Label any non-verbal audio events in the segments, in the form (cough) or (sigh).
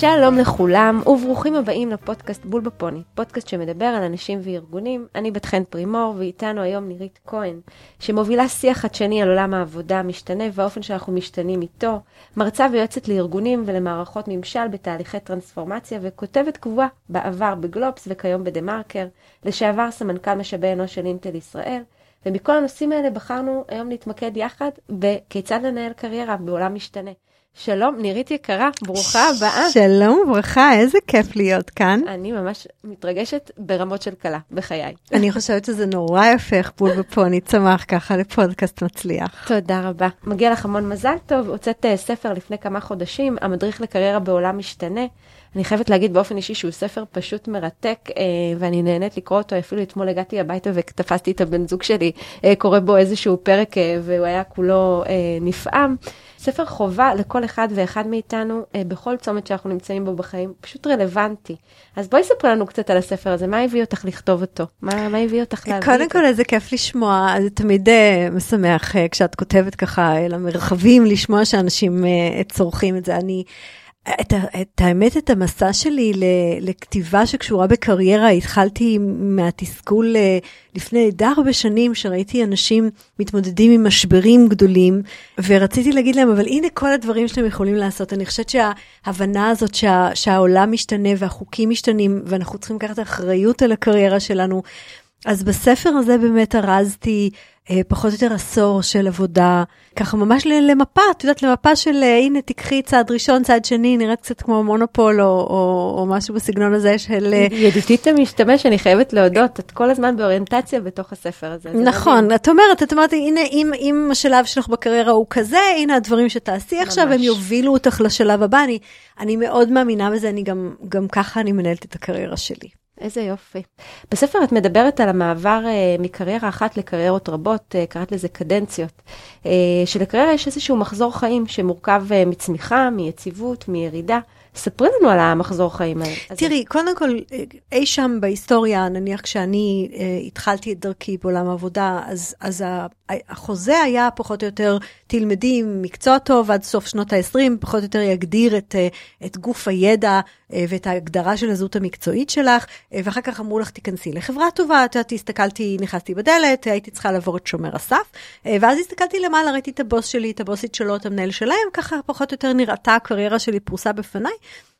שלום לכולם, וברוכים הבאים לפודקאסט בול בפוני, פודקאסט שמדבר על אנשים וארגונים. אני בת חן פרימור, ואיתנו היום נירית כהן, שמובילה שיח חדשני על עולם העבודה המשתנה והאופן שאנחנו משתנים איתו, מרצה ויועצת לארגונים ולמערכות ממשל בתהליכי טרנספורמציה, וכותבת קבועה בעבר בגלובס וכיום בדה מרקר, לשעבר סמנכ"ל משאבי אנוש של אינטל ישראל, ומכל הנושאים האלה בחרנו היום להתמקד יחד בכיצד לנהל קריירה בעולם משתנה. שלום, נירית יקרה, ברוכה הבאה. שלום וברכה, איזה כיף להיות כאן. אני ממש מתרגשת ברמות של כלה, בחיי. אני חושבת שזה נורא יפה איך בול בפוני צמח ככה לפודקאסט מצליח. תודה רבה. מגיע לך המון מזל טוב, הוצאת אה, ספר לפני כמה חודשים, המדריך לקריירה בעולם משתנה. אני חייבת להגיד באופן אישי שהוא ספר פשוט מרתק, אה, ואני נהנית לקרוא אותו, אפילו אתמול הגעתי הביתה ותפסתי את הבן זוג שלי, אה, קורא בו איזשהו פרק, והוא היה כולו נפעם. ספר חובה לכל אחד ואחד מאיתנו, אה, בכל צומת שאנחנו נמצאים בו בחיים, פשוט רלוונטי. אז בואי ספרי לנו קצת על הספר הזה, מה הביא אותך לכתוב אותו? מה, מה הביא אותך להביא? קודם כל, איזה כיף לשמוע, זה תמיד uh, משמח uh, כשאת כותבת ככה אל המרחבים, לשמוע שאנשים uh, צורכים את זה. אני... את, את האמת, את המסע שלי לכתיבה שקשורה בקריירה, התחלתי מהתסכול אה, לפני די הרבה שנים, שראיתי אנשים מתמודדים עם משברים גדולים, ורציתי להגיד להם, אבל הנה כל הדברים שאתם יכולים לעשות. אני חושבת שההבנה הזאת שה, שהעולם משתנה והחוקים משתנים, ואנחנו צריכים לקחת אחריות על הקריירה שלנו. אז בספר הזה באמת ארזתי אה, פחות או יותר עשור של עבודה, ככה ממש למפה, את יודעת, למפה של אה, הנה, תיקחי צעד ראשון, צעד שני, נראית קצת כמו מונופול או, או, או משהו בסגנון הזה של... אה, ידידתית המשתמש, אני חייבת להודות, את כל הזמן באוריינטציה בתוך הספר הזה. נכון, את אומרת, את אומרת, הנה, אם, אם השלב שלך בקריירה הוא כזה, הנה הדברים שתעשי ממש. עכשיו, הם יובילו אותך לשלב הבא. אני, אני מאוד מאמינה בזה, אני גם, גם ככה אני מנהלת את הקריירה שלי. איזה יופי. בספר את מדברת על המעבר uh, מקריירה אחת לקריירות רבות, uh, קראת לזה קדנציות. Uh, שלקריירה יש איזשהו מחזור חיים שמורכב uh, מצמיחה, מיציבות, מירידה. ספרי לנו על המחזור חיים האלה. תראי, קודם כל, אי שם בהיסטוריה, נניח כשאני אה, התחלתי את דרכי בעולם העבודה, אז, אז החוזה היה פחות או יותר, תלמדי מקצוע טוב עד סוף שנות ה-20, פחות או יותר יגדיר את, אה, את גוף הידע אה, ואת ההגדרה של הזהות המקצועית שלך, אה, ואחר כך אמרו לך, תיכנסי לחברה טובה, את יודעת, הסתכלתי, נכנסתי בדלת, הייתי צריכה לעבור את שומר הסף, ואז הסתכלתי למעלה, ראיתי את הבוס שלי, את הבוסית שלו, את המנהל שלהם, ככה פחות או יותר נראתה הקריירה שלי פרוסה בפניי.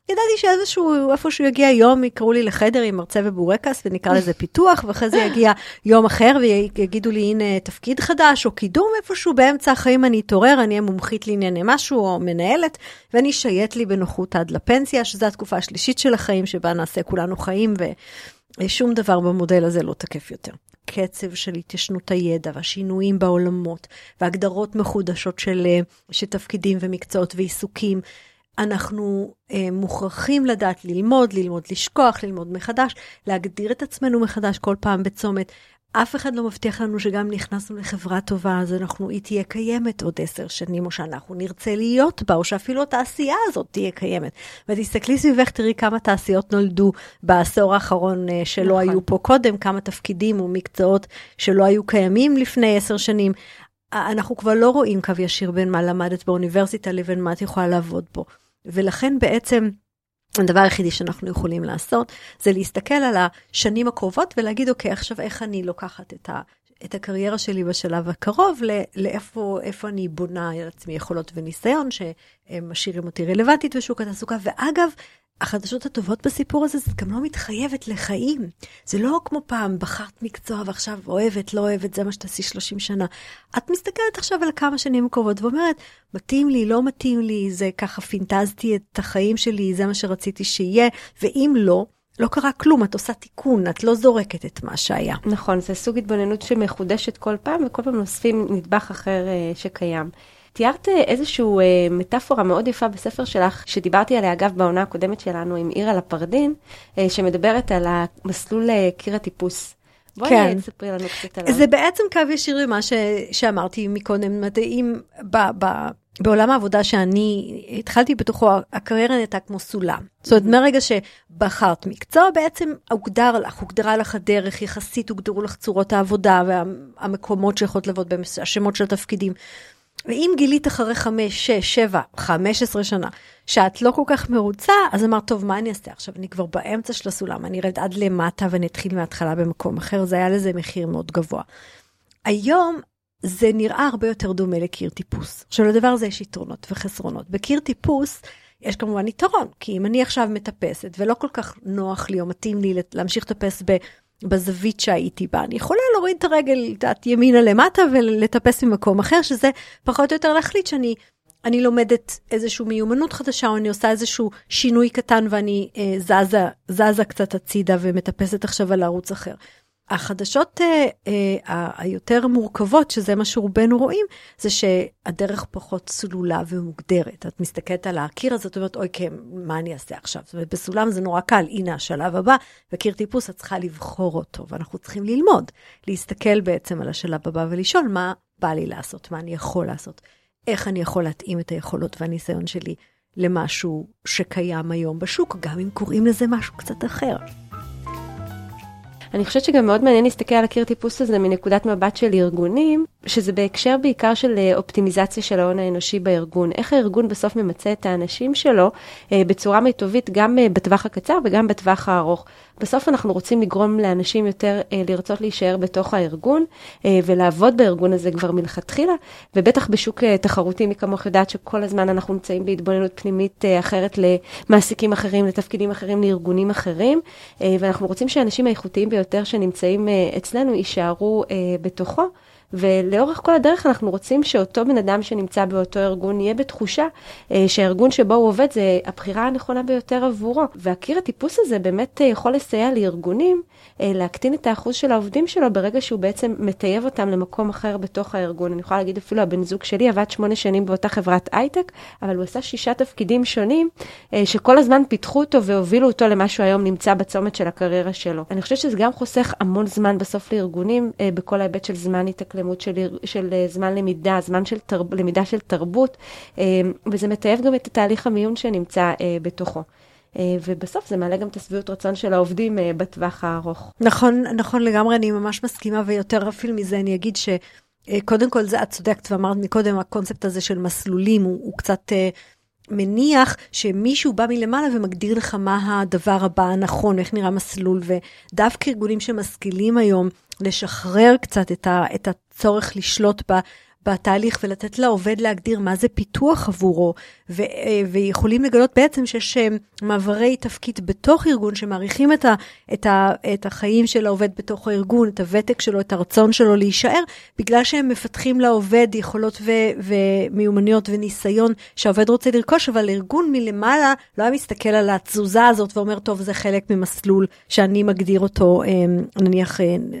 ידעתי שאיזשהו, איפשהו יגיע יום, יקראו לי לחדר עם מרצה ובורקס, ונקרא לזה פיתוח, ואחרי זה יגיע יום אחר, ויגידו לי, הנה, תפקיד חדש, או קידום איפשהו באמצע החיים אני אתעורר, אני אהיה מומחית לענייני משהו, או מנהלת, ואני אשייט לי בנוחות עד לפנסיה, שזו התקופה השלישית של החיים, שבה נעשה כולנו חיים, ושום דבר במודל הזה לא תקף יותר. קצב של התיישנות הידע והשינויים בעולמות והגדרות מחודשות של, אה, של תפקידים ומקצועות ועיסוקים אנחנו אה, מוכרחים לדעת ללמוד, ללמוד לשכוח, ללמוד מחדש, להגדיר את עצמנו מחדש כל פעם בצומת. אף אחד לא מבטיח לנו שגם נכנסנו לחברה טובה, אז אנחנו, היא תהיה קיימת עוד עשר שנים, או שאנחנו נרצה להיות בה, או שאפילו התעשייה הזאת תהיה קיימת. ותסתכלי סביבך, תראי כמה תעשיות נולדו בעשור האחרון אה, שלא נכון. היו פה קודם, כמה תפקידים ומקצועות שלא היו קיימים לפני עשר שנים. אנחנו כבר לא רואים קו ישיר בין מה למדת באוניברסיטה לבין מה את יכולה לעבוד פה. ולכן בעצם הדבר היחידי שאנחנו יכולים לעשות זה להסתכל על השנים הקרובות ולהגיד, אוקיי, עכשיו איך אני לוקחת את, ה, את הקריירה שלי בשלב הקרוב, לאיפה אני בונה על עצמי יכולות וניסיון שמשאירים אותי רלוונטית בשוק התעסוקה. ואגב, החדשות הטובות בסיפור הזה, זה גם לא מתחייבת לחיים. זה לא כמו פעם, בחרת מקצוע ועכשיו אוהבת, לא אוהבת, זה מה שתעשי 30 שנה. את מסתכלת עכשיו על כמה שנים קרובות ואומרת, מתאים לי, לא מתאים לי, זה ככה פינטזתי את החיים שלי, זה מה שרציתי שיהיה, ואם לא, לא קרה כלום, את עושה תיקון, את לא זורקת את מה שהיה. נכון, זה סוג התבוננות שמחודשת כל פעם, וכל פעם נוספים נדבך אחר uh, שקיים. תיארת אה, איזושהי אה, מטאפורה מאוד יפה בספר שלך, שדיברתי עליה אגב בעונה הקודמת שלנו עם עירה לפרדין, אה, שמדברת על המסלול קיר הטיפוס. בואי כן. תספרי לנו קצת עליו. זה בעצם קו ישיר למה ש... שאמרתי מקודם, אם ב... ב... בעולם העבודה שאני התחלתי בתוכו, הקריירה נהייתה כמו סולם. זאת אומרת, מרגע שבחרת מקצוע, בעצם הוגדר לך, הוגדרה לך הדרך, יחסית הוגדרו לך צורות העבודה והמקומות שיכולות לעבוד בהם, השמות של התפקידים. ואם גילית אחרי 5, 6, 7, 15 שנה, שאת לא כל כך מרוצה, אז אמרת, טוב, מה אני אעשה עכשיו? אני כבר באמצע של הסולם, אני ארד עד למטה ואני אתחיל מההתחלה במקום אחר, זה היה לזה מחיר מאוד גבוה. היום זה נראה הרבה יותר דומה לקיר טיפוס. עכשיו, לדבר הזה יש יתרונות וחסרונות. בקיר טיפוס, יש כמובן יתרון, כי אם אני עכשיו מטפסת ולא כל כך נוח לי או מתאים לי להמשיך לטפס בזווית שהייתי בה. אני יכולה להוריד את הרגל, את ימינה למטה ולטפס ממקום אחר, שזה פחות או יותר להחליט שאני אני לומדת איזושהי מיומנות חדשה, או אני עושה איזשהו שינוי קטן ואני אה, זזה, זזה קצת הצידה ומטפסת עכשיו על ערוץ אחר. החדשות אה, אה, היותר מורכבות, שזה מה שרובנו רואים, זה שהדרך פחות סלולה ומוגדרת. את מסתכלת על הקיר הזה, את אומרת, אוי, כן, מה אני אעשה עכשיו? זאת אומרת, בסולם זה נורא קל, הנה השלב הבא, וקיר טיפוס, את צריכה לבחור אותו, ואנחנו צריכים ללמוד, להסתכל בעצם על השלב הבא ולשאול מה בא לי לעשות, מה אני יכול לעשות, איך אני יכול להתאים את היכולות והניסיון שלי למשהו שקיים היום בשוק, גם אם קוראים לזה משהו קצת אחר. אני חושבת שגם מאוד מעניין להסתכל על הקיר טיפוס הזה מנקודת מבט של ארגונים, שזה בהקשר בעיקר של אה, אופטימיזציה של ההון האנושי בארגון. איך הארגון בסוף ממצה את האנשים שלו אה, בצורה מיטובית, גם אה, בטווח הקצר וגם בטווח הארוך. בסוף אנחנו רוצים לגרום לאנשים יותר לרצות להישאר בתוך הארגון ולעבוד בארגון הזה כבר מלכתחילה, ובטח בשוק תחרותי, מי כמוך יודעת שכל הזמן אנחנו נמצאים בהתבוננות פנימית אחרת למעסיקים אחרים, לתפקידים אחרים, לארגונים אחרים, ואנחנו רוצים שהאנשים האיכותיים ביותר שנמצאים אצלנו יישארו בתוכו. ולאורך כל הדרך אנחנו רוצים שאותו בן אדם שנמצא באותו ארגון יהיה בתחושה אה, שהארגון שבו הוא עובד זה הבחירה הנכונה ביותר עבורו. והקיר הטיפוס הזה באמת אה, יכול לסייע לארגונים אה, להקטין את האחוז של העובדים שלו ברגע שהוא בעצם מטייב אותם למקום אחר בתוך הארגון. אני יכולה להגיד אפילו הבן זוג שלי עבד שמונה שנים באותה חברת הייטק, אבל הוא עשה שישה תפקידים שונים שכל הזמן פיתחו אותו והובילו אותו למה שהוא היום נמצא בצומת של הקריירה שלו. אני חושבת שזה גם חוסך המון זמן בסוף לארגונים בכל ההיבט של זמן התאקלמות, של, של זמן למידה, זמן של תרב, למידה של תרבות, וזה מטייב גם את תהליך המיון שנמצא בתוכו. אה, ובסוף זה מעלה גם את השביעות רצון של העובדים אה, בטווח הארוך. נכון, נכון לגמרי, אני ממש מסכימה, ויותר אפילו מזה אני אגיד ש... אה, קודם כל, זה, את צודקת ואמרת מקודם, הקונספט הזה של מסלולים הוא, הוא קצת אה, מניח שמישהו בא מלמעלה ומגדיר לך מה הדבר הבא הנכון, איך נראה מסלול, ודווקא ארגונים שמשכילים היום לשחרר קצת את, ה, את הצורך לשלוט ב, בתהליך ולתת לעובד להגדיר מה זה פיתוח עבורו, ו- אה, ויכולים לגלות בעצם שיש אה, מעברי תפקיד בתוך ארגון שמעריכים את, ה- את, ה- את החיים של העובד בתוך הארגון, את הוותק שלו, את הרצון שלו להישאר, בגלל שהם מפתחים לעובד יכולות ו- ומיומנויות וניסיון שהעובד רוצה לרכוש, אבל ארגון מלמעלה לא היה מסתכל על התזוזה הזאת ואומר, טוב, זה חלק ממסלול שאני מגדיר אותו, אה, נניח,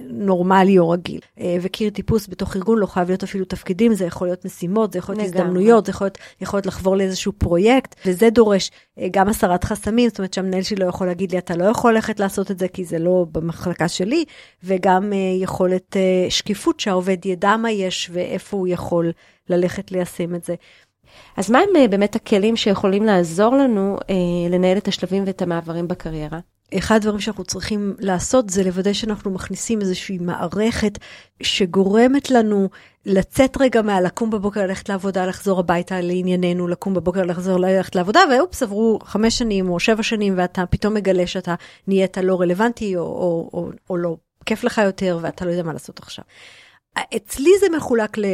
נורמלי או רגיל. וקיר טיפוס בתוך ארגון לא חייב להיות אפילו תפקיד. תפקידים, זה יכול להיות משימות, זה יכול להיות הזדמנויות, זה יכול להיות, יכול להיות לחבור לאיזשהו פרויקט, וזה דורש אה, גם הסרת חסמים, זאת אומרת שהמנהל שלי לא יכול להגיד לי, אתה לא יכול ללכת לעשות את זה כי זה לא במחלקה שלי, וגם uh, יכולת uh, שקיפות שהעובד ידע מה יש ואיפה הוא יכול ללכת ליישם את זה. אז מה הם באמת הכלים שיכולים לעזור לנו אה, לנהל את השלבים ואת המעברים בקריירה? אחד הדברים שאנחנו צריכים לעשות זה לוודא שאנחנו מכניסים איזושהי מערכת שגורמת לנו לצאת רגע מהלקום בבוקר, ללכת לעבודה, לחזור הביתה לענייננו, לקום בבוקר, לחזור ללכת לעבודה, ואופס, עברו חמש שנים או שבע שנים, ואתה פתאום מגלה שאתה נהיית לא רלוונטי או, או, או, או לא כיף לך יותר, ואתה לא יודע מה לעשות עכשיו. אצלי זה מחולק ל...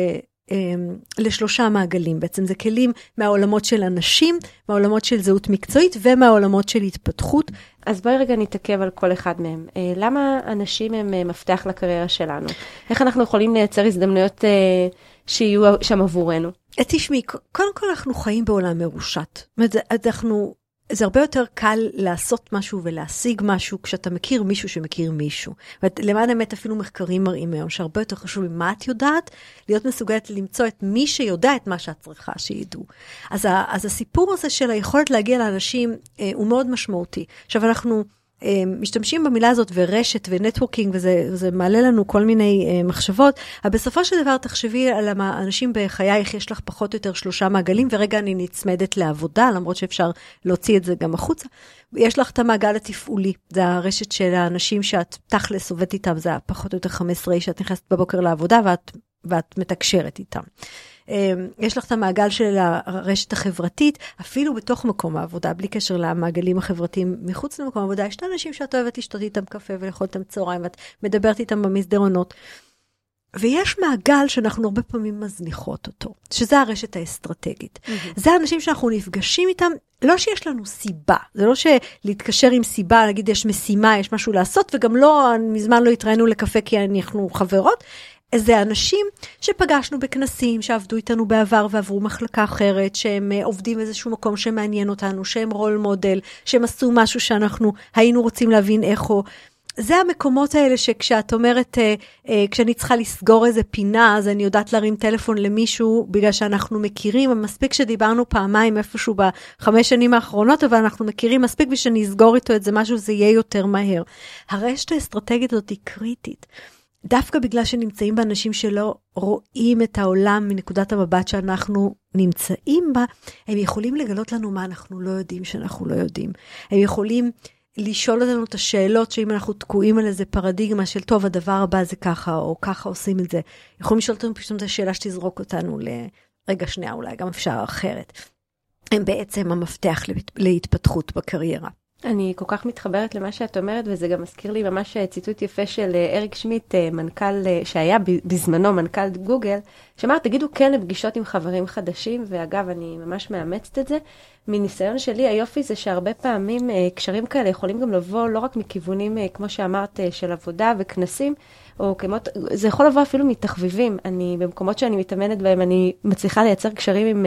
אמ, לשלושה מעגלים. בעצם זה כלים מהעולמות של אנשים, מהעולמות של זהות מקצועית ומהעולמות של התפתחות. אז בואי רגע נתעכב על כל אחד מהם. אה, למה אנשים הם אה, מפתח לקריירה שלנו? איך אנחנו יכולים לייצר הזדמנויות אה, שיהיו שם עבורנו? תשמעי, קודם כל אנחנו חיים בעולם מרושת. זאת אומרת, אנחנו זה הרבה יותר קל לעשות משהו ולהשיג משהו כשאתה מכיר מישהו שמכיר מישהו. למען האמת אפילו מחקרים מראים היום שהרבה יותר חשוב ממה את יודעת, להיות מסוגלת למצוא את מי שיודע את מה שאת צריכה שידעו. אז, אז הסיפור הזה של היכולת להגיע לאנשים אה, הוא מאוד משמעותי. עכשיו אנחנו... אה, משתמשים במילה הזאת ורשת ונטוורקינג וזה, וזה מעלה לנו כל מיני אה, מחשבות, אבל בסופו של דבר תחשבי על האנשים בחייך, יש לך פחות או יותר שלושה מעגלים, ורגע אני נצמדת לעבודה, למרות שאפשר להוציא את זה גם החוצה. יש לך את המעגל התפעולי, זה הרשת של האנשים שאת תכלס עובדת איתם, זה פחות או יותר 15 שאת נכנסת בבוקר לעבודה ואת, ואת מתקשרת איתם. יש לך את המעגל של הרשת החברתית, אפילו בתוך מקום העבודה, בלי קשר למעגלים החברתיים מחוץ למקום העבודה, יש את האנשים שאת אוהבת לשתות איתם קפה ולאכול איתם צהריים, ואת מדברת איתם במסדרונות. ויש מעגל שאנחנו הרבה פעמים מזניחות אותו, שזה הרשת האסטרטגית. Mm-hmm. זה האנשים שאנחנו נפגשים איתם, לא שיש לנו סיבה, זה לא שלהתקשר עם סיבה, להגיד יש משימה, יש משהו לעשות, וגם לא, מזמן לא התראינו לקפה כי אנחנו חברות, זה אנשים שפגשנו בכנסים, שעבדו איתנו בעבר ועברו מחלקה אחרת, שהם אה, עובדים באיזשהו מקום שמעניין אותנו, שהם רול מודל, שהם עשו משהו שאנחנו היינו רוצים להבין איך הוא. זה המקומות האלה שכשאת אומרת, אה, אה, כשאני צריכה לסגור איזה פינה, אז אני יודעת להרים טלפון למישהו בגלל שאנחנו מכירים, מספיק שדיברנו פעמיים איפשהו בחמש שנים האחרונות, אבל אנחנו מכירים מספיק בשביל שאני אסגור איתו את זה משהו, זה יהיה יותר מהר. הרשת האסטרטגית הזאת היא קריטית. דווקא בגלל שנמצאים בה אנשים שלא רואים את העולם מנקודת המבט שאנחנו נמצאים בה, הם יכולים לגלות לנו מה אנחנו לא יודעים שאנחנו לא יודעים. הם יכולים לשאול אותנו את השאלות שאם אנחנו תקועים על איזה פרדיגמה של טוב, הדבר הבא זה ככה, או ככה עושים את זה. יכולים לשאול אותנו פשוט את השאלה שתזרוק אותנו לרגע שנייה, אולי גם אפשר אחרת. הם בעצם המפתח להתפתחות בקריירה. אני כל כך מתחברת למה שאת אומרת, וזה גם מזכיר לי ממש ציטוט יפה של אה, אריק שמיט, אה, מנכ"ל, אה, שהיה בזמנו מנכ"ל גוגל, שאמר, תגידו כן לפגישות עם חברים חדשים, ואגב, אני ממש מאמצת את זה. מניסיון שלי, היופי זה שהרבה פעמים קשרים כאלה יכולים גם לבוא לא רק מכיוונים, כמו שאמרת, של עבודה וכנסים, או כמות, זה יכול לבוא אפילו מתחביבים. אני, במקומות שאני מתאמנת בהם, אני מצליחה לייצר קשרים עם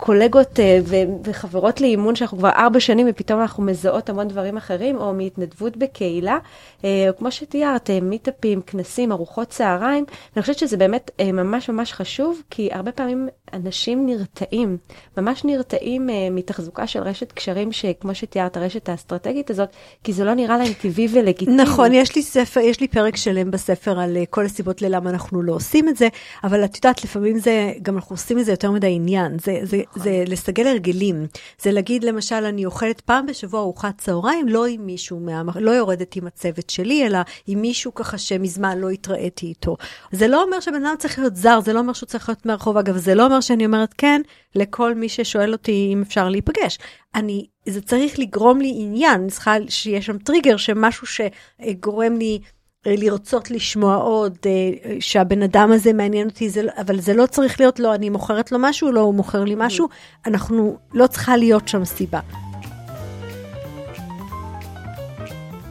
קולגות אה, וחברות לאימון שאנחנו כבר ארבע שנים ופתאום אנחנו מזהות המון דברים אחרים, או מהתנדבות בקהילה, אה, או כמו שתיארת, אה, מיטאפים, כנסים, ארוחות צהריים. אני חושבת שזה באמת ממש ממש חשוב, כי הרבה פעמים אנשים נרתעים, ממש נרתעים מתחזוקה של רשת קשרים, שכמו שתיארת, הרשת האסטרטגית הזאת, כי זה לא נראה להם טבעי ולגיטימי. נכון, יש לי ספר, יש לי פרק שלם בספר על כל הסיבות ללמה אנחנו לא עושים את זה, אבל את יודעת, לפעמים זה, גם אנחנו עושים את זה יותר מדי עניין. זה, זה, זה לסגל הרגלים. זה להגיד, למשל, אני אוכלת פעם בשבוע ארוחת צהריים, לא עם מישהו, מה, לא יורדת עם הצוות שלי, אלא עם מישהו ככה שמזמן לא התראיתי איתו. זה לא אומר שבן אדם צריך להיות זר, זה לא אומר שהוא צריך להיות מהרחוב. אגב, זה לא אומר שאני אומרת כן לכל מי ששואל אותי אם אפשר להיפגש. אני, זה צריך לגרום לי עניין, אני צריכה שיהיה שם טריגר, שמשהו שגורם לי... אה, לרצות לשמוע עוד, אה, שהבן אדם הזה מעניין אותי, זה, אבל זה לא צריך להיות, לא, אני מוכרת לו משהו, לא, הוא מוכר לי משהו, אנחנו, לא צריכה להיות שם סיבה.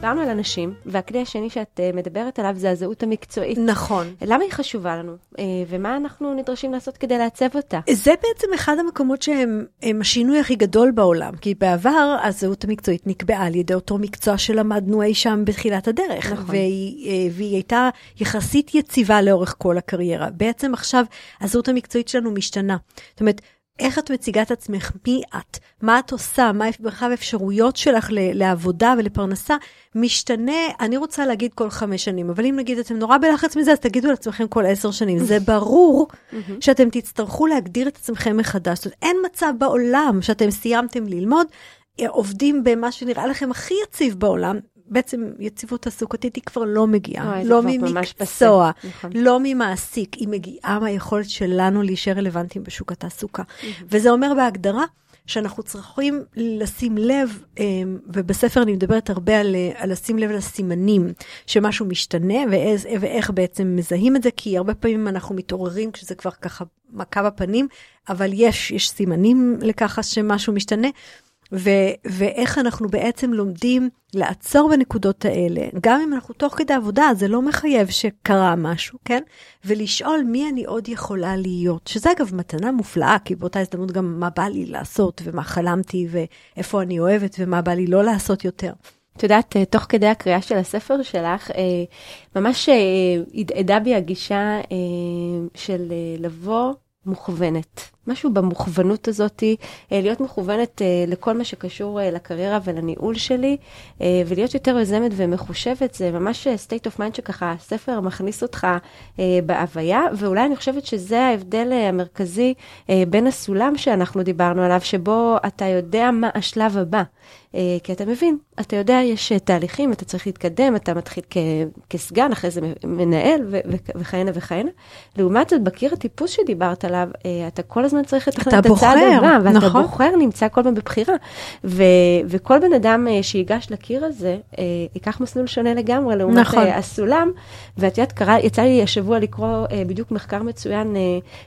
דיברנו על אנשים, והכלי השני שאת uh, מדברת עליו זה הזהות המקצועית. נכון. למה היא חשובה לנו, uh, ומה אנחנו נדרשים לעשות כדי לעצב אותה? זה בעצם אחד המקומות שהם השינוי הכי גדול בעולם, כי בעבר הזהות המקצועית נקבעה על ידי אותו מקצוע שלמדנו אי שם בתחילת הדרך, נכון. והיא, uh, והיא הייתה יחסית יציבה לאורך כל הקריירה. בעצם עכשיו הזהות המקצועית שלנו משתנה. זאת אומרת, איך את מציגה את עצמך, מי את, מה את עושה, מה מרחב האפשרויות שלך לעבודה ולפרנסה, משתנה, אני רוצה להגיד כל חמש שנים, אבל אם נגיד אתם נורא בלחץ מזה, אז תגידו לעצמכם כל עשר שנים. זה (laughs) ברור שאתם תצטרכו להגדיר את עצמכם מחדש. זאת אומרת, אין מצב בעולם שאתם סיימתם ללמוד, עובדים במה שנראה לכם הכי יציב בעולם, בעצם יציבות תעסוקתית היא כבר לא מגיעה, לא ממקצוע, נכון. לא ממעסיק, היא מגיעה מהיכולת שלנו להישאר רלוונטיים בשוק התעסוקה. Mm-hmm. וזה אומר בהגדרה שאנחנו צריכים לשים לב, אמ, ובספר אני מדברת הרבה על, על לשים לב לסימנים שמשהו משתנה ואיז, ואיך בעצם מזהים את זה, כי הרבה פעמים אנחנו מתעוררים כשזה כבר ככה מכה בפנים, אבל יש, יש סימנים לככה שמשהו משתנה. ו- ואיך אנחנו בעצם לומדים לעצור בנקודות האלה, גם אם אנחנו תוך כדי עבודה, זה לא מחייב שקרה משהו, כן? ולשאול מי אני עוד יכולה להיות, שזה אגב מתנה מופלאה, כי באותה הזדמנות גם מה בא לי לעשות, ומה חלמתי, ואיפה אני אוהבת, ומה בא לי לא לעשות יותר. את יודעת, אה, תוך כדי הקריאה של הספר שלך, אה, ממש אה, הדהדה בי הגישה של לבוא מוכוונת. משהו במוכוונות הזאת, אה, להיות מכוונת אה, לכל מה שקשור אה, לקריירה ולניהול שלי, ולהיות יותר יוזמת ומחושבת, זה ממש state of mind שככה הספר מכניס אותך בהוויה, ואולי אני חושבת שזה ההבדל המרכזי בין הסולם שאנחנו דיברנו עליו, שבו אתה יודע מה השלב הבא. אה, כי אתה מבין, אתה יודע, יש אה, תהליכים, אתה צריך להתקדם, אתה מתחיל כ- כסגן, אחרי זה מנהל ו- ו- וכהנה וכהנה. לעומת זאת, בקיר הטיפוס שדיברת עליו, אה, אתה כל הזמן צריך לתכנן את הצעד הבא, ואתה נכון. בוחר, נמצא כל הזמן בבחירה. ו- וכל בן אדם שיגש לקיר הזה, ייקח מסלול שונה לגמרי לעומת נכון. הסולם. ואת יודעת, קרא, יצא לי השבוע לקרוא בדיוק מחקר מצוין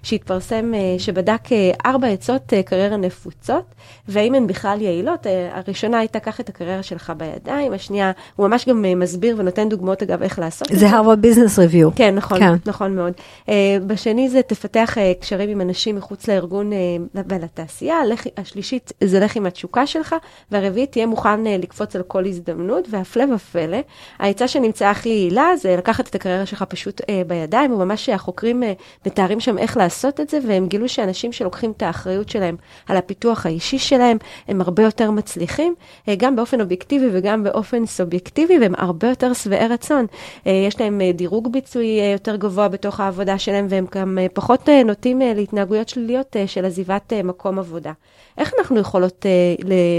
שהתפרסם, שבדק ארבע עצות קריירה נפוצות, והאם הן בכלל יעילות. אה, הראשונה הייתה, קח את הקריירה שלך בידיים, השנייה, הוא ממש גם אה, מסביר ונותן דוגמאות, אגב, איך לעשות את זה הרווארד ביזנס ריוויו. כן, נכון, כן. נכון מאוד. Uh, בשני זה תפתח uh, קשרים עם אנשים מחוץ לארגון uh, ולתעשייה, הלך, השלישית זה לך עם התשוקה שלך, והרביעית תהיה מוכן uh, לקפוץ על כל הזדמנות, והפלא ופלא, העצה שנמצאה הכי יעילה זה לקחת את הקריירה שלך פשוט uh, בידיים, וממש החוקרים uh, מתארים שם איך לעשות את זה, והם גילו שאנשים שלוקחים את האחריות שלהם על הפיתוח האישי שלהם, הם הרבה יותר מצליחים, גם באופן אובייקטיבי וגם באופן סובייקטיבי, והם הרבה יותר שבעי רצון. Uh, יש להם uh, דירוג ביצועי יותר גבוה בתוך העבודה שלהם, והם גם פחות נוטים להתנהגויות שליליות של עזיבת מקום עבודה. איך אנחנו יכולות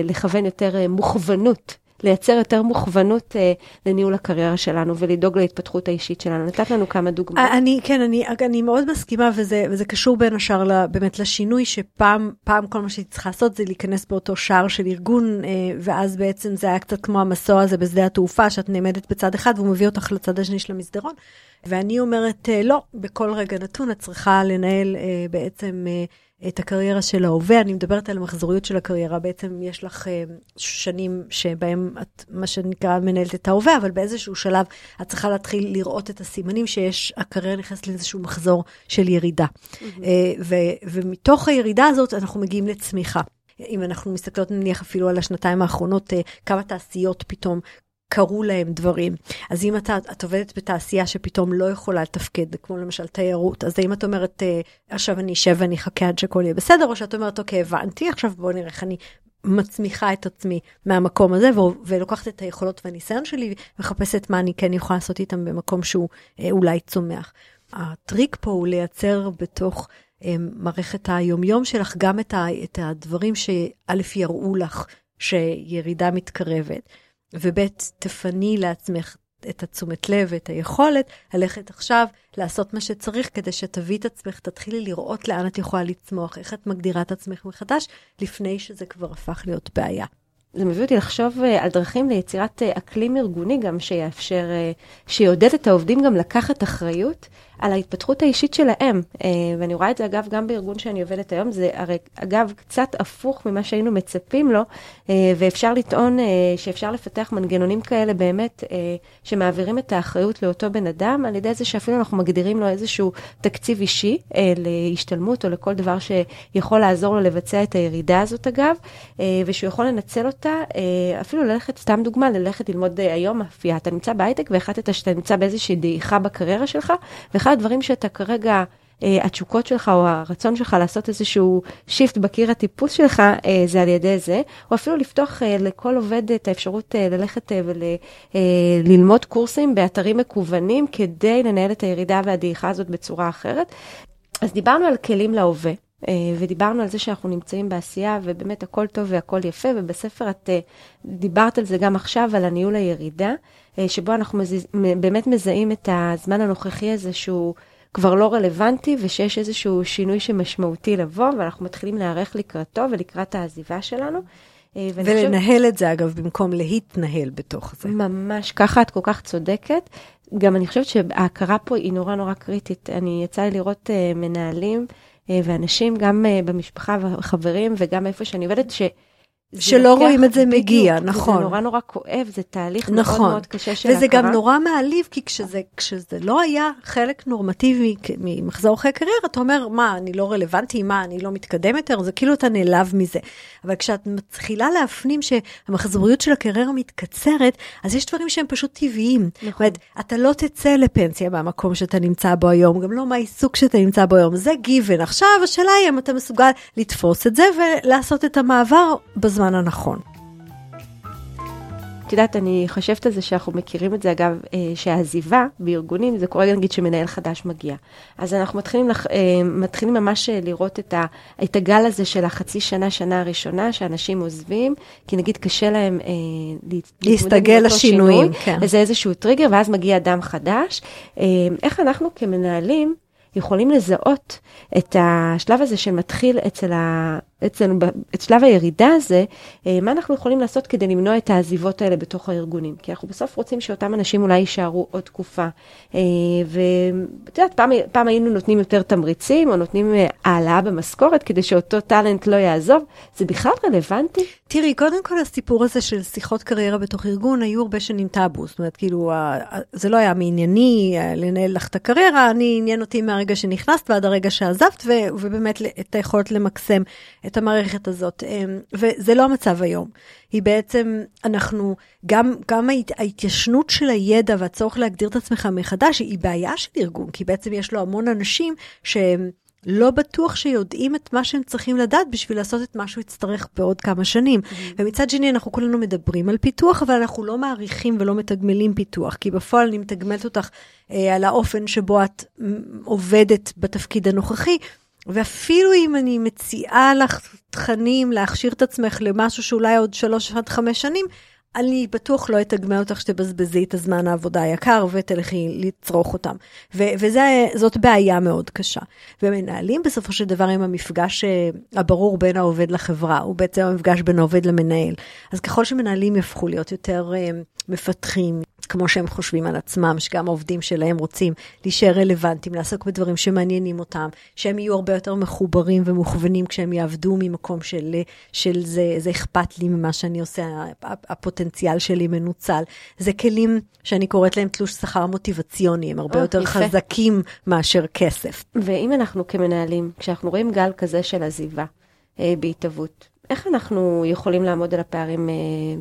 לכוון יותר מוכוונות? לייצר יותר מוכוונות אה, לניהול הקריירה שלנו ולדאוג להתפתחות האישית שלנו. נתת לנו כמה דוגמאות. אני, כן, אני, אני מאוד מסכימה, וזה, וזה קשור בין השאר באמת לשינוי, שפעם פעם כל מה שהיא צריכה לעשות זה להיכנס באותו שער של ארגון, אה, ואז בעצם זה היה קצת כמו המסוע הזה בשדה התעופה, שאת נעמדת בצד אחד והוא מביא אותך לצד השני של המסדרון. ואני אומרת, אה, לא, בכל רגע נתון את צריכה לנהל אה, בעצם אה, את הקריירה של ההווה. אני מדברת על המחזוריות של הקריירה. בעצם יש לך אה, שנים שבהם את, מה שנקרא, מנהלת את ההווה, אבל באיזשהו שלב את צריכה להתחיל לראות את הסימנים שיש, הקריירה נכנסת לאיזשהו מחזור של ירידה. אה, ו- ומתוך הירידה הזאת אנחנו מגיעים לצמיחה. אם אנחנו מסתכלות נניח אפילו על השנתיים האחרונות, אה, כמה תעשיות פתאום קרו להם דברים. אז אם אתה, את עובדת בתעשייה שפתאום לא יכולה לתפקד, כמו למשל תיירות, אז האם את אומרת, אה, עכשיו אני אשב ואני אחכה עד שהכל יהיה בסדר, או שאת אומרת, אוקיי, הבנתי, עכשיו בואו נראה איך אני מצמיחה את עצמי מהמקום הזה, ולוקחת את היכולות והניסיון שלי, ומחפשת מה אני כן יכולה לעשות איתם במקום שהוא אה, אולי צומח. הטריק פה הוא לייצר בתוך אה, מערכת היומיום שלך גם את, ה- את הדברים שא' יראו לך שירידה מתקרבת, וב' תפני לעצמך את התשומת לב ואת היכולת ללכת עכשיו לעשות מה שצריך כדי שתביא את עצמך, תתחילי לראות לאן את יכולה לצמוח, איך את מגדירה את עצמך מחדש, לפני שזה כבר הפך להיות בעיה. זה מביא אותי לחשוב uh, על דרכים ליצירת uh, אקלים ארגוני גם שיאפשר, uh, שיעודד את העובדים גם לקחת אחריות על ההתפתחות האישית שלהם. Uh, ואני רואה את זה אגב גם בארגון שאני עובדת היום, זה הרי אגב קצת הפוך ממה שהיינו מצפים לו, uh, ואפשר לטעון uh, שאפשר לפתח מנגנונים כאלה באמת, שמעבירים את האחריות לאותו בן אדם, על ידי זה שאפילו אנחנו מגדירים לו איזשהו תקציב אישי להשתלמות או לכל דבר שיכול לעזור לו לבצע את הירידה הזאת אגב, ושהוא יכול לנצל אותה. אפילו ללכת, סתם דוגמה, ללכת ללמוד היום אפייה. אתה נמצא בהייטק והחלטת שאתה נמצא באיזושהי דעיכה בקריירה שלך, ואחד הדברים שאתה כרגע, התשוקות שלך או הרצון שלך לעשות איזשהו shift בקיר הטיפוס שלך, זה על ידי זה, או אפילו לפתוח לכל עובד את האפשרות ללכת וללמוד קורסים באתרים מקוונים, כדי לנהל את הירידה והדעיכה הזאת בצורה אחרת. אז דיברנו על כלים להווה. ודיברנו על זה שאנחנו נמצאים בעשייה, ובאמת הכל טוב והכל יפה, ובספר את דיברת על זה גם עכשיו, על הניהול הירידה, שבו אנחנו מזיז, באמת מזהים את הזמן הנוכחי הזה שהוא כבר לא רלוונטי, ושיש איזשהו שינוי שמשמעותי לבוא, ואנחנו מתחילים להיערך לקראתו ולקראת העזיבה שלנו. ולנהל חושב... את זה, אגב, במקום להתנהל בתוך זה. ממש ככה, את כל כך צודקת. גם אני חושבת שההכרה פה היא נורא נורא קריטית. אני יצא לי לראות uh, מנהלים, ואנשים, גם במשפחה וחברים, וגם איפה שאני עובדת, ש... שלא רואים את זה מגיע, נכון. זה נורא נורא כואב, זה תהליך נכון. מאוד מאוד קשה של וזה הכרה. גם נורא מעליב, כי כשזה, כשזה לא היה חלק נורמטיבי ממחזור חיי קריירה, אתה אומר, מה, אני לא רלוונטי, מה, אני לא מתקדם יותר, זה כאילו אתה נעלב מזה. אבל כשאת מתחילה להפנים שהמחזוריות של הקריירה מתקצרת, אז יש דברים שהם פשוט טבעיים. נכון. זאת אומרת, אתה לא תצא לפנסיה מהמקום שאתה נמצא בו היום, גם לא מהעיסוק שאתה נמצא בו היום, זה גיוון. עכשיו השאלה היא אם אתה מסוגל לתפוס את זה ולעשות את המעבר בזמן. הזמן הנכון. את יודעת, אני חושבת על זה שאנחנו מכירים את זה, אגב, אה, שהעזיבה בארגונים, זה קורה נגיד שמנהל חדש מגיע. אז אנחנו מתחילים, לח, אה, מתחילים ממש אה, לראות את, ה, את הגל הזה של החצי שנה, שנה הראשונה, שאנשים עוזבים, כי נגיד קשה להם אה, להסתגל לשינויים, כן. וזה איזשהו טריגר, ואז מגיע אדם חדש. אה, איך אנחנו כמנהלים, יכולים לזהות את השלב הזה שמתחיל אצל ה... אצלנו, את שלב הירידה הזה, אה, מה אנחנו יכולים לעשות כדי למנוע את העזיבות האלה בתוך הארגונים? כי אנחנו בסוף רוצים שאותם אנשים אולי יישארו עוד תקופה. אה, ואת יודעת, פעם, פעם היינו נותנים יותר תמריצים, או נותנים אה, העלאה במשכורת, כדי שאותו טאלנט לא יעזוב. זה בכלל רלוונטי? תראי, קודם כל הסיפור הזה של שיחות קריירה בתוך ארגון, היו הרבה שנים טאבו. זאת אומרת, כאילו, זה לא היה מענייני לנהל לך את הקריירה, אני עניין אותי מהרגע שנכנסת ועד הרגע שעזבת, ובאמת את היכולת למקסם את המערכת הזאת, אמ, וזה לא המצב היום. היא בעצם, אנחנו, גם, גם ההתיישנות של הידע והצורך להגדיר את עצמך מחדש, היא בעיה של ארגון, כי בעצם יש לו המון אנשים שהם... לא בטוח שיודעים את מה שהם צריכים לדעת בשביל לעשות את מה שהוא יצטרך בעוד כמה שנים. Mm-hmm. ומצד שני, אנחנו כולנו מדברים על פיתוח, אבל אנחנו לא מעריכים ולא מתגמלים פיתוח, כי בפועל אני מתגמלת אותך אה, על האופן שבו את עובדת בתפקיד הנוכחי, ואפילו אם אני מציעה לך תכנים להכשיר את עצמך למשהו שאולי עוד שלוש עד חמש שנים, אני בטוח לא אתגמל אותך שתבזבזי את הזמן העבודה היקר ותלכי לצרוך אותם. וזאת בעיה מאוד קשה. ומנהלים בסופו של דבר עם המפגש אה, הברור בין העובד לחברה, הוא בעצם המפגש בין העובד למנהל. אז ככל שמנהלים יהפכו להיות יותר אה, מפתחים, כמו שהם חושבים על עצמם, שגם העובדים שלהם רוצים להישאר רלוונטיים, לעסוק בדברים שמעניינים אותם, שהם יהיו הרבה יותר מחוברים ומוכוונים כשהם יעבדו ממקום של, של זה, זה אכפת לי ממה שאני עושה, הפוטנציאל שלי מנוצל. זה כלים שאני קוראת להם תלוש שכר מוטיבציוני, הם הרבה או, יותר יפה. חזקים מאשר כסף. ואם אנחנו כמנהלים, כשאנחנו רואים גל כזה של עזיבה אה, בהתהוות, איך אנחנו יכולים לעמוד על הפערים אה,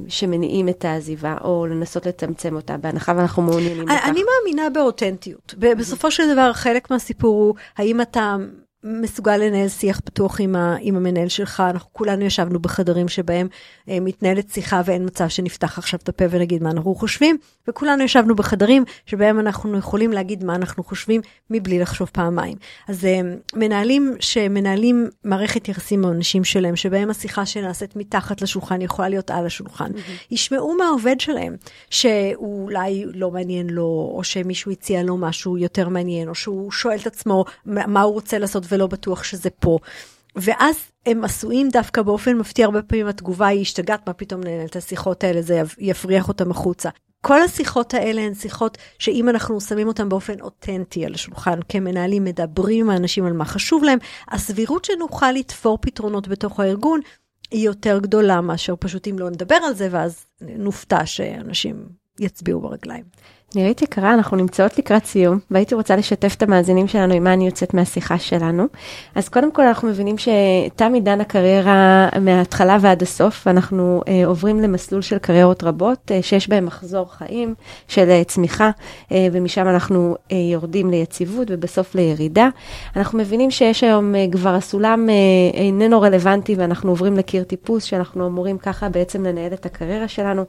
שמניעים את העזיבה, או לנסות לצמצם אותה, בהנחה ואנחנו מעוניינים בכך? אני מאמינה באותנטיות. בסופו של דבר, חלק מהסיפור הוא, האם אתה מסוגל לנהל שיח פתוח עם, ה, עם המנהל שלך. אנחנו כולנו ישבנו בחדרים שבהם אה, מתנהלת שיחה ואין מצב שנפתח עכשיו את הפה ונגיד מה אנחנו חושבים, וכולנו ישבנו בחדרים שבהם אנחנו יכולים להגיד מה אנחנו חושבים מבלי לחשוב פעמיים. אז אה, מנהלים שמנהלים מערכת יחסים עם האנשים שלהם, שבהם השיחה שנעשית מתחת לשולחן יכולה להיות על השולחן, mm-hmm. ישמעו מהעובד שלהם שהוא אולי לא מעניין לו, או שמישהו הציע לו משהו יותר מעניין, או שהוא שואל את עצמו מה הוא רוצה לעשות. ולא בטוח שזה פה. ואז הם עשויים דווקא באופן מפתיע, הרבה פעמים התגובה היא השתגעת, מה פתאום לנהל את השיחות האלה, זה יפריח אותם החוצה. כל השיחות האלה הן שיחות שאם אנחנו שמים אותן באופן אותנטי על השולחן, כמנהלים מדברים עם האנשים על מה חשוב להם, הסבירות שנוכל לתפור פתרונות בתוך הארגון היא יותר גדולה מאשר פשוט אם לא נדבר על זה, ואז נופתע שאנשים יצביעו ברגליים. נירית יקרה, אנחנו נמצאות לקראת סיום, והייתי רוצה לשתף את המאזינים שלנו עם מה אני יוצאת מהשיחה שלנו. אז קודם כל אנחנו מבינים שתם עידן הקריירה מההתחלה ועד הסוף, ואנחנו אה, עוברים למסלול של קריירות רבות, אה, שיש בהם מחזור חיים של אה, צמיחה, אה, ומשם אנחנו אה, יורדים ליציבות ובסוף לירידה. אנחנו מבינים שיש היום אה, כבר הסולם אה, איננו רלוונטי, ואנחנו עוברים לקיר טיפוס, שאנחנו אמורים ככה בעצם לנהל את הקריירה שלנו,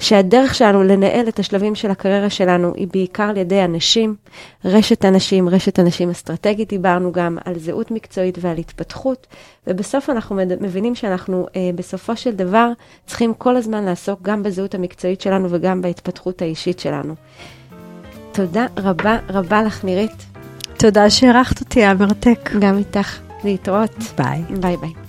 שהדרך שלנו לנהל את השלבים של הקריירה שלנו, שלנו היא בעיקר על ידי אנשים, רשת אנשים, רשת אנשים אסטרטגית, דיברנו גם על זהות מקצועית ועל התפתחות, ובסוף אנחנו מבינים שאנחנו אה, בסופו של דבר צריכים כל הזמן לעסוק גם בזהות המקצועית שלנו וגם בהתפתחות האישית שלנו. תודה רבה רבה לך, נירית. תודה שאירחת אותי, היה מרתק. גם איתך. להתראות. ביי. ביי ביי.